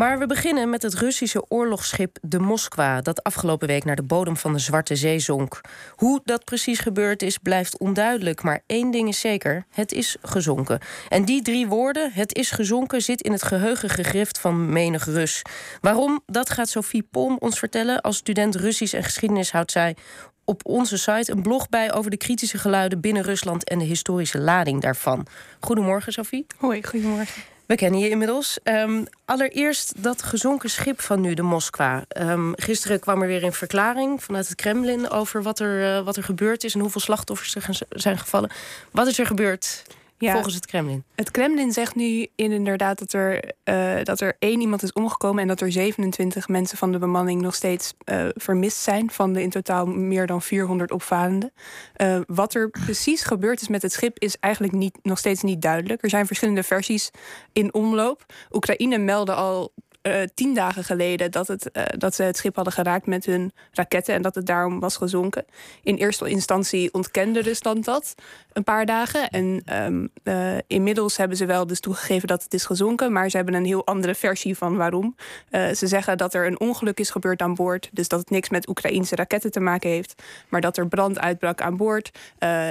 Maar we beginnen met het Russische oorlogsschip de Moskwa, dat afgelopen week naar de bodem van de Zwarte Zee zonk. Hoe dat precies gebeurd is, blijft onduidelijk. Maar één ding is zeker: het is gezonken. En die drie woorden, het is gezonken, zit in het geheugen gegrift van menig Rus. Waarom? Dat gaat Sophie Pom ons vertellen. Als student Russisch en geschiedenis houdt zij op onze site een blog bij over de kritische geluiden binnen Rusland en de historische lading daarvan. Goedemorgen, Sophie. Hoi, goedemorgen. We kennen je inmiddels. Um, allereerst dat gezonken schip van nu, de Moskwa. Um, gisteren kwam er weer een verklaring vanuit het Kremlin over wat er, uh, wat er gebeurd is en hoeveel slachtoffers er zijn gevallen. Wat is er gebeurd? Ja, volgens het Kremlin. Het Kremlin zegt nu inderdaad dat er, uh, dat er één iemand is omgekomen en dat er 27 mensen van de bemanning nog steeds uh, vermist zijn. Van de in totaal meer dan 400 opvarenden. Uh, wat er precies gebeurd is met het schip is eigenlijk niet, nog steeds niet duidelijk. Er zijn verschillende versies in omloop. Oekraïne meldde al uh, tien dagen geleden dat, het, uh, dat ze het schip hadden geraakt met hun raketten en dat het daarom was gezonken. In eerste instantie ontkende Rusland dat een paar dagen. En um, uh, inmiddels hebben ze wel dus toegegeven dat het is gezonken, maar ze hebben een heel andere versie van waarom. ze zeggen dat er een ongeluk is gebeurd aan boord, dus dat het niks met Oekraïnse raketten te maken heeft, maar dat er brand uitbrak aan boord.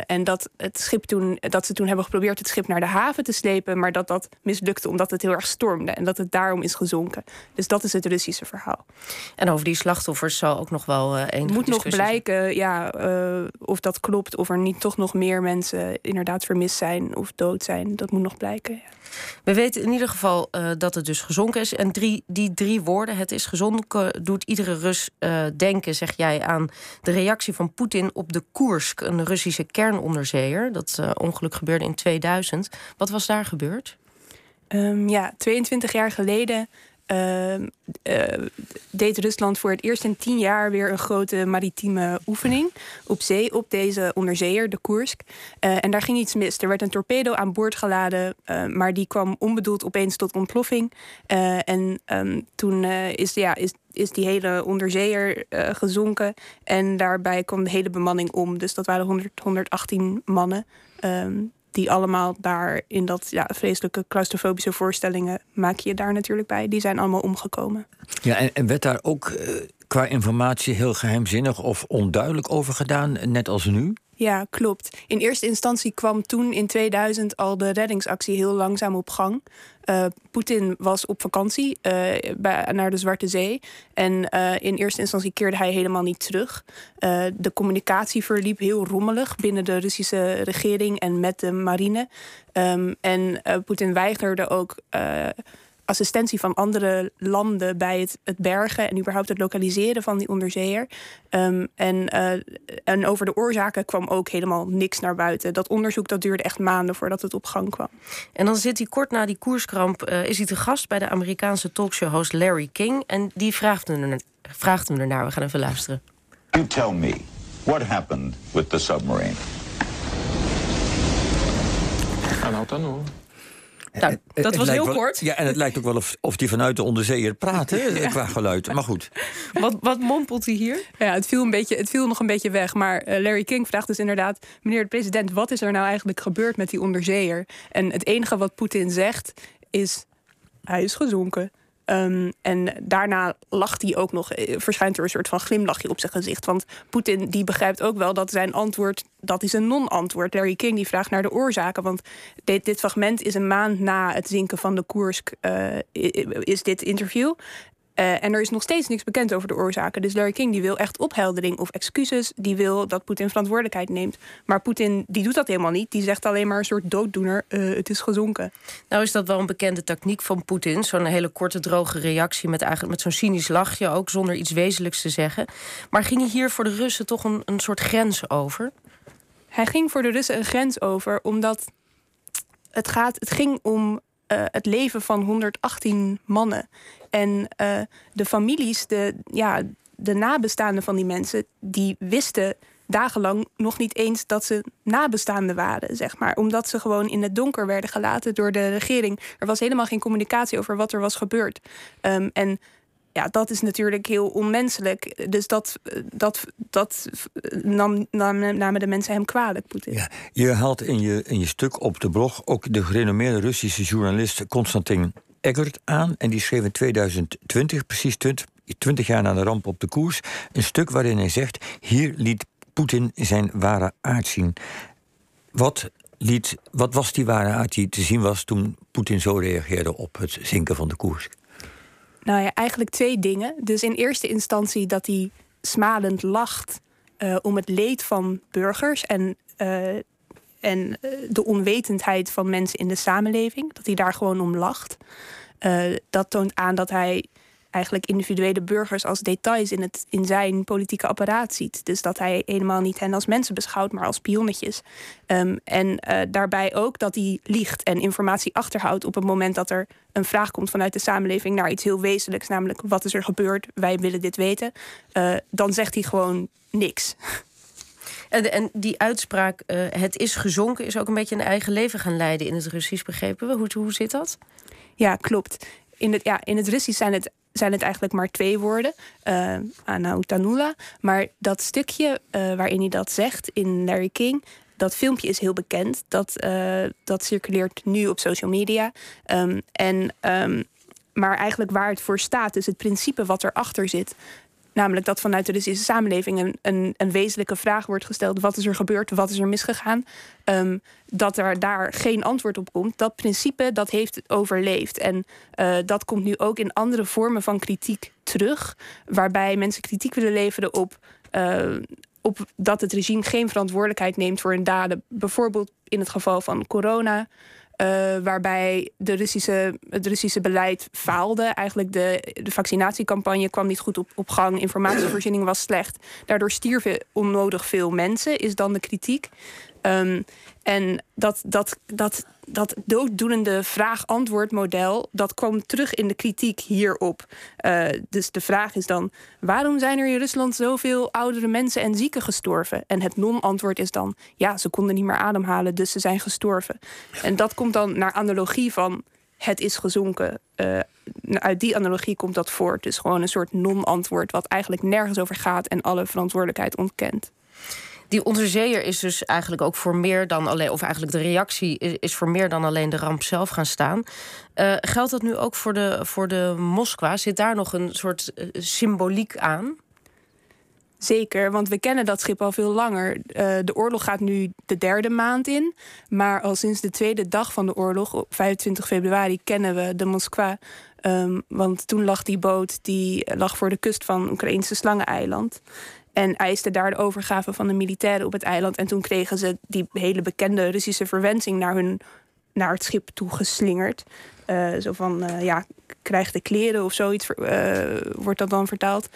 en dat, het schip toen, dat ze toen hebben geprobeerd het schip naar de haven te slepen, maar dat dat mislukte omdat het heel erg stormde en dat het daarom is gezonken. Dus dat is het Russische verhaal. En over die slachtoffers zal ook nog wel uh, Het moet nog blijken ja, uh, of dat klopt, of er niet toch nog meer mensen inderdaad vermist zijn of dood zijn. Dat moet nog blijken. Ja. We weten in ieder geval uh, dat het dus gezonken is. En drie, die drie woorden, het is gezonken, doet iedere Rus uh, denken, zeg jij, aan de reactie van Poetin op de Koersk, een Russische kernonderzeeër. Dat uh, ongeluk gebeurde in 2000. Wat was daar gebeurd? Um, ja, 22 jaar geleden uh, uh, deed Rusland voor het eerst in tien jaar weer een grote maritieme oefening op zee op deze onderzeeër, de Koersk. Uh, en daar ging iets mis. Er werd een torpedo aan boord geladen, maar die kwam onbedoeld opeens tot ontploffing. en um, toen is, ja, is, is die hele onderzeeër gezonken en daarbij kwam de hele bemanning om. Dus dat waren 100, 118 mannen. Um, die allemaal daar in dat ja, vreselijke claustrofobische voorstellingen maak je daar natuurlijk bij. Die zijn allemaal omgekomen. Ja, en, werd daar ook uh, qua informatie heel geheimzinnig of onduidelijk over gedaan, net als nu? Ja, klopt. In eerste instantie kwam toen in 2000 al de reddingsactie heel langzaam op gang. Uh, Poetin was op vakantie bij, naar de Zwarte Zee. En uh, in eerste instantie keerde hij helemaal niet terug. de communicatie verliep heel rommelig binnen de Russische regering en met de marine. Um, en Poetin weigerde ook assistentie van andere landen bij het, het bergen en überhaupt het lokaliseren van die onderzeeër. Um, en, uh, en over de oorzaken kwam ook helemaal niks naar buiten. Dat onderzoek dat duurde echt maanden voordat het op gang kwam. En dan zit hij kort na die koerskramp, uh, is hij te gast bij de Amerikaanse talkshow-host Larry King. En die vraagt hem, er, vraagt hem ernaar. We gaan even luisteren. You tell me, what happened with the submarine? I don't know. Nou, dat was heel wel, kort. Ja, en het lijkt ook wel of, of die vanuit de onderzeeër praat, hè, ja. qua geluid. Maar goed. Wat, wat mompelt hij hier? Ja, het viel, een beetje, het viel nog een beetje weg. Maar uh, Larry King vraagt dus inderdaad... meneer de president, wat is er nou eigenlijk gebeurd met die onderzeeër? En het enige wat Poetin zegt is... hij is gezonken. Um, en daarna lacht hij ook nog, verschijnt er een soort van glimlachje op zijn gezicht. Want Poetin die begrijpt ook wel dat zijn antwoord, dat is een non-antwoord. Larry King die vraagt naar de oorzaken. Want dit, dit fragment is een maand na het zinken van de Koersk, uh, is dit interview. Uh, en er is nog steeds niks bekend over de oorzaken. Dus Larry King die wil echt opheldering of excuses. Die wil dat Poetin verantwoordelijkheid neemt. Maar Poetin die doet dat helemaal niet. Die zegt alleen maar een soort dooddoener. Uh, het is gezonken. Nou is dat wel een bekende techniek van Poetin. Zo'n hele korte droge reactie met, eigenlijk met zo'n cynisch lachje ook. Zonder iets wezenlijks te zeggen. Maar ging hij hier voor de Russen toch een, een soort grens over? Hij ging voor de Russen een grens over. Omdat het, gaat, het ging om uh, het leven van 118 mannen. En uh, de families, de, ja, de nabestaanden van die mensen, die wisten dagenlang nog niet eens dat ze nabestaanden waren, zeg maar. Omdat ze gewoon in het donker werden gelaten door de regering. Er was helemaal geen communicatie over wat er was gebeurd. Um, en ja, dat is natuurlijk heel onmenselijk. Dus dat, dat, dat nam, nam, namen de mensen hem kwalijk, Poetin. Ja, je haalt in je, in je stuk op de blog ook de gerenommeerde Russische journalist Konstantin Eggert aan. En die schreef in 2020, precies 20, 20 jaar na de ramp op de koers, een stuk waarin hij zegt: Hier liet Poetin zijn ware aard zien. Wat, liet, wat was die ware aard die te zien was toen Poetin zo reageerde op het zinken van de koers? Nou ja, eigenlijk twee dingen. Dus in eerste instantie dat hij smalend lacht uh, om het leed van burgers en, uh, en uh, de onwetendheid van mensen in de samenleving. Dat hij daar gewoon om lacht. dat toont aan dat hij eigenlijk individuele burgers als details in, het, in zijn politieke apparaat ziet. Dus dat hij helemaal niet hen als mensen beschouwt, maar als pionnetjes. Um, en uh, daarbij ook dat hij liegt en informatie achterhoudt op het moment dat er een vraag komt vanuit de samenleving naar iets heel wezenlijks, namelijk wat is er gebeurd, wij willen dit weten. Uh, dan zegt hij gewoon niks. En, en die uitspraak, uh, het is gezonken, is ook een beetje een eigen leven gaan leiden in het Russisch, begrepen we. Hoe, hoe zit dat? Ja, klopt. In het, ja, in het Russisch zijn het zijn het eigenlijk maar twee woorden, uh. Maar dat stukje uh, waarin hij dat zegt in Larry King, dat filmpje is heel bekend. Dat, uh, dat circuleert nu op social media. Um, en, um, maar eigenlijk waar het voor staat, dus het principe wat erachter zit, Namelijk dat vanuit de Russische samenleving een, een, wezenlijke vraag wordt gesteld: wat is er gebeurd, wat is er misgegaan? Um, dat er daar geen antwoord op komt. Dat principe dat heeft overleefd. En uh, dat komt nu ook in andere vormen van kritiek terug, waarbij mensen kritiek willen leveren op. Uh, op dat het regime geen verantwoordelijkheid neemt voor hun daden. Bijvoorbeeld in het geval van corona. Uh, waarbij de Russische, het Russische beleid faalde. Eigenlijk de, de vaccinatiecampagne kwam niet goed op, op gang. Informatievoorziening was slecht. Daardoor stierven onnodig veel mensen, is dan de kritiek. Um, en dat, dat, dat, dat dooddoenende vraag-antwoord model, dat kwam terug in de kritiek hierop. Uh, dus de vraag is dan, waarom zijn er in Rusland zoveel oudere mensen en zieken gestorven? En het non-antwoord is dan, ja, ze konden niet meer ademhalen, dus ze zijn gestorven. En dat komt dan naar analogie van, het is gezonken. Uh, uit die analogie komt dat voort. Dus gewoon een soort non-antwoord, wat eigenlijk nergens over gaat en alle verantwoordelijkheid ontkent. Die onderzeeër is dus eigenlijk ook voor meer dan alleen, of eigenlijk de reactie is voor meer dan alleen de ramp zelf gaan staan. Uh, geldt dat nu ook voor de, voor de Moskwa? Zit daar nog een soort uh, symboliek aan? Zeker, want we kennen dat schip al veel langer. Uh, de oorlog gaat nu de derde maand in. Maar al sinds de tweede dag van de oorlog, op 25 februari, kennen we de Moskwa. Um, want toen lag die boot die lag voor de kust van Oekraïnse Slangeneiland. En eisten daar de overgave van de militairen op het eiland. En toen kregen ze die hele bekende Russische verwensing naar, hun, naar het schip toe geslingerd. Uh, zo van, uh, ja, krijg de kleren of zoiets, uh, wordt dat dan vertaald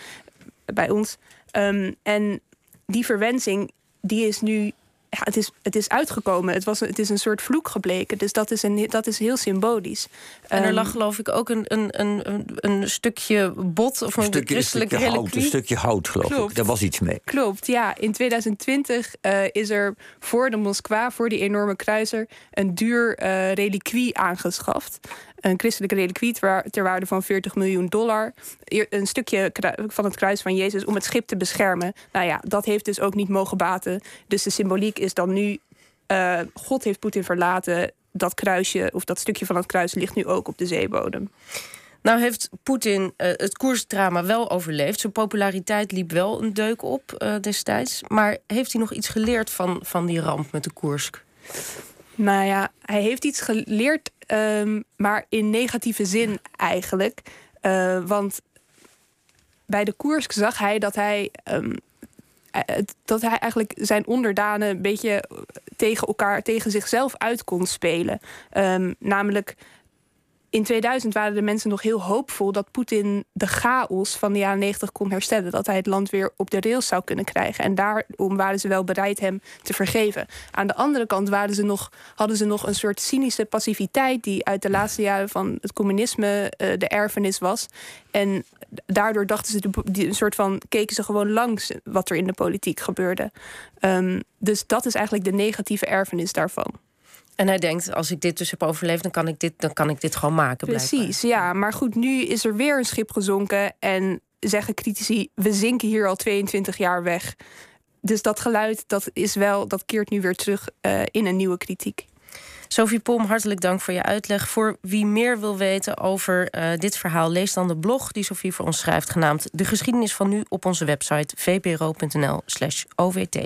bij ons. Um, en die verwensing, die is nu ja, het, is, het is uitgekomen. Het, was, het is een soort vloek gebleken. Dus dat is, een, dat is heel symbolisch. En er ehm, lag geloof ik ook een, een, een, een stukje bot of een, stukje, christelijke stukje hout, Een stukje hout, geloof Klopt. ik. Daar was iets mee. Klopt, ja. In 2020 uh, is er voor de Moskwa, voor die enorme kruiser... een duur uh, reliquie aangeschaft een christelijke reliquie ter waarde van 40 miljoen dollar. Een stukje van het kruis van Jezus om het schip te beschermen. Nou ja, dat heeft dus ook niet mogen baten. Dus de symboliek is dan nu: uh, God heeft Poetin verlaten. Dat kruisje, of dat stukje van het kruis, ligt nu ook op de zeebodem. Nou heeft Poetin uh, het koersdrama wel overleefd. Zijn populariteit liep wel een deuk op uh, destijds. Maar heeft hij nog iets geleerd van, van die ramp met de Koersk? Nou ja, hij heeft iets geleerd, um, maar in negatieve zin eigenlijk. Uh, want bij de Koersk zag hij dat hij, um, dat hij eigenlijk zijn onderdanen een beetje tegen elkaar, tegen zichzelf uit kon spelen. Um, namelijk in 2000 waren de mensen nog heel hoopvol dat Poetin de chaos van de jaren 90 kon herstellen. Dat hij het land weer op de rails zou kunnen krijgen. En daarom waren ze wel bereid hem te vergeven. Aan de andere kant waren ze nog, hadden ze nog een soort cynische passiviteit die uit de laatste jaren van het communisme uh, de erfenis was. En daardoor dachten ze, een soort van, keken ze gewoon langs wat er in de politiek gebeurde. Um, dus dat is eigenlijk de negatieve erfenis daarvan. En hij denkt, als ik dit dus heb overleefd, dan kan ik dit, dan kan ik dit gewoon maken. Precies, ja. Maar goed, nu is er weer een schip gezonken. En zeggen critici, we zinken hier al 22 jaar weg. Dus dat geluid, dat is wel, dat keert nu weer terug uh, in een nieuwe kritiek. Sophie Pom, hartelijk dank voor je uitleg. Voor wie meer wil weten over uh, dit verhaal, lees dan de blog die Sophie voor ons schrijft, genaamd De geschiedenis van nu op onze website vpro.nl/ovt.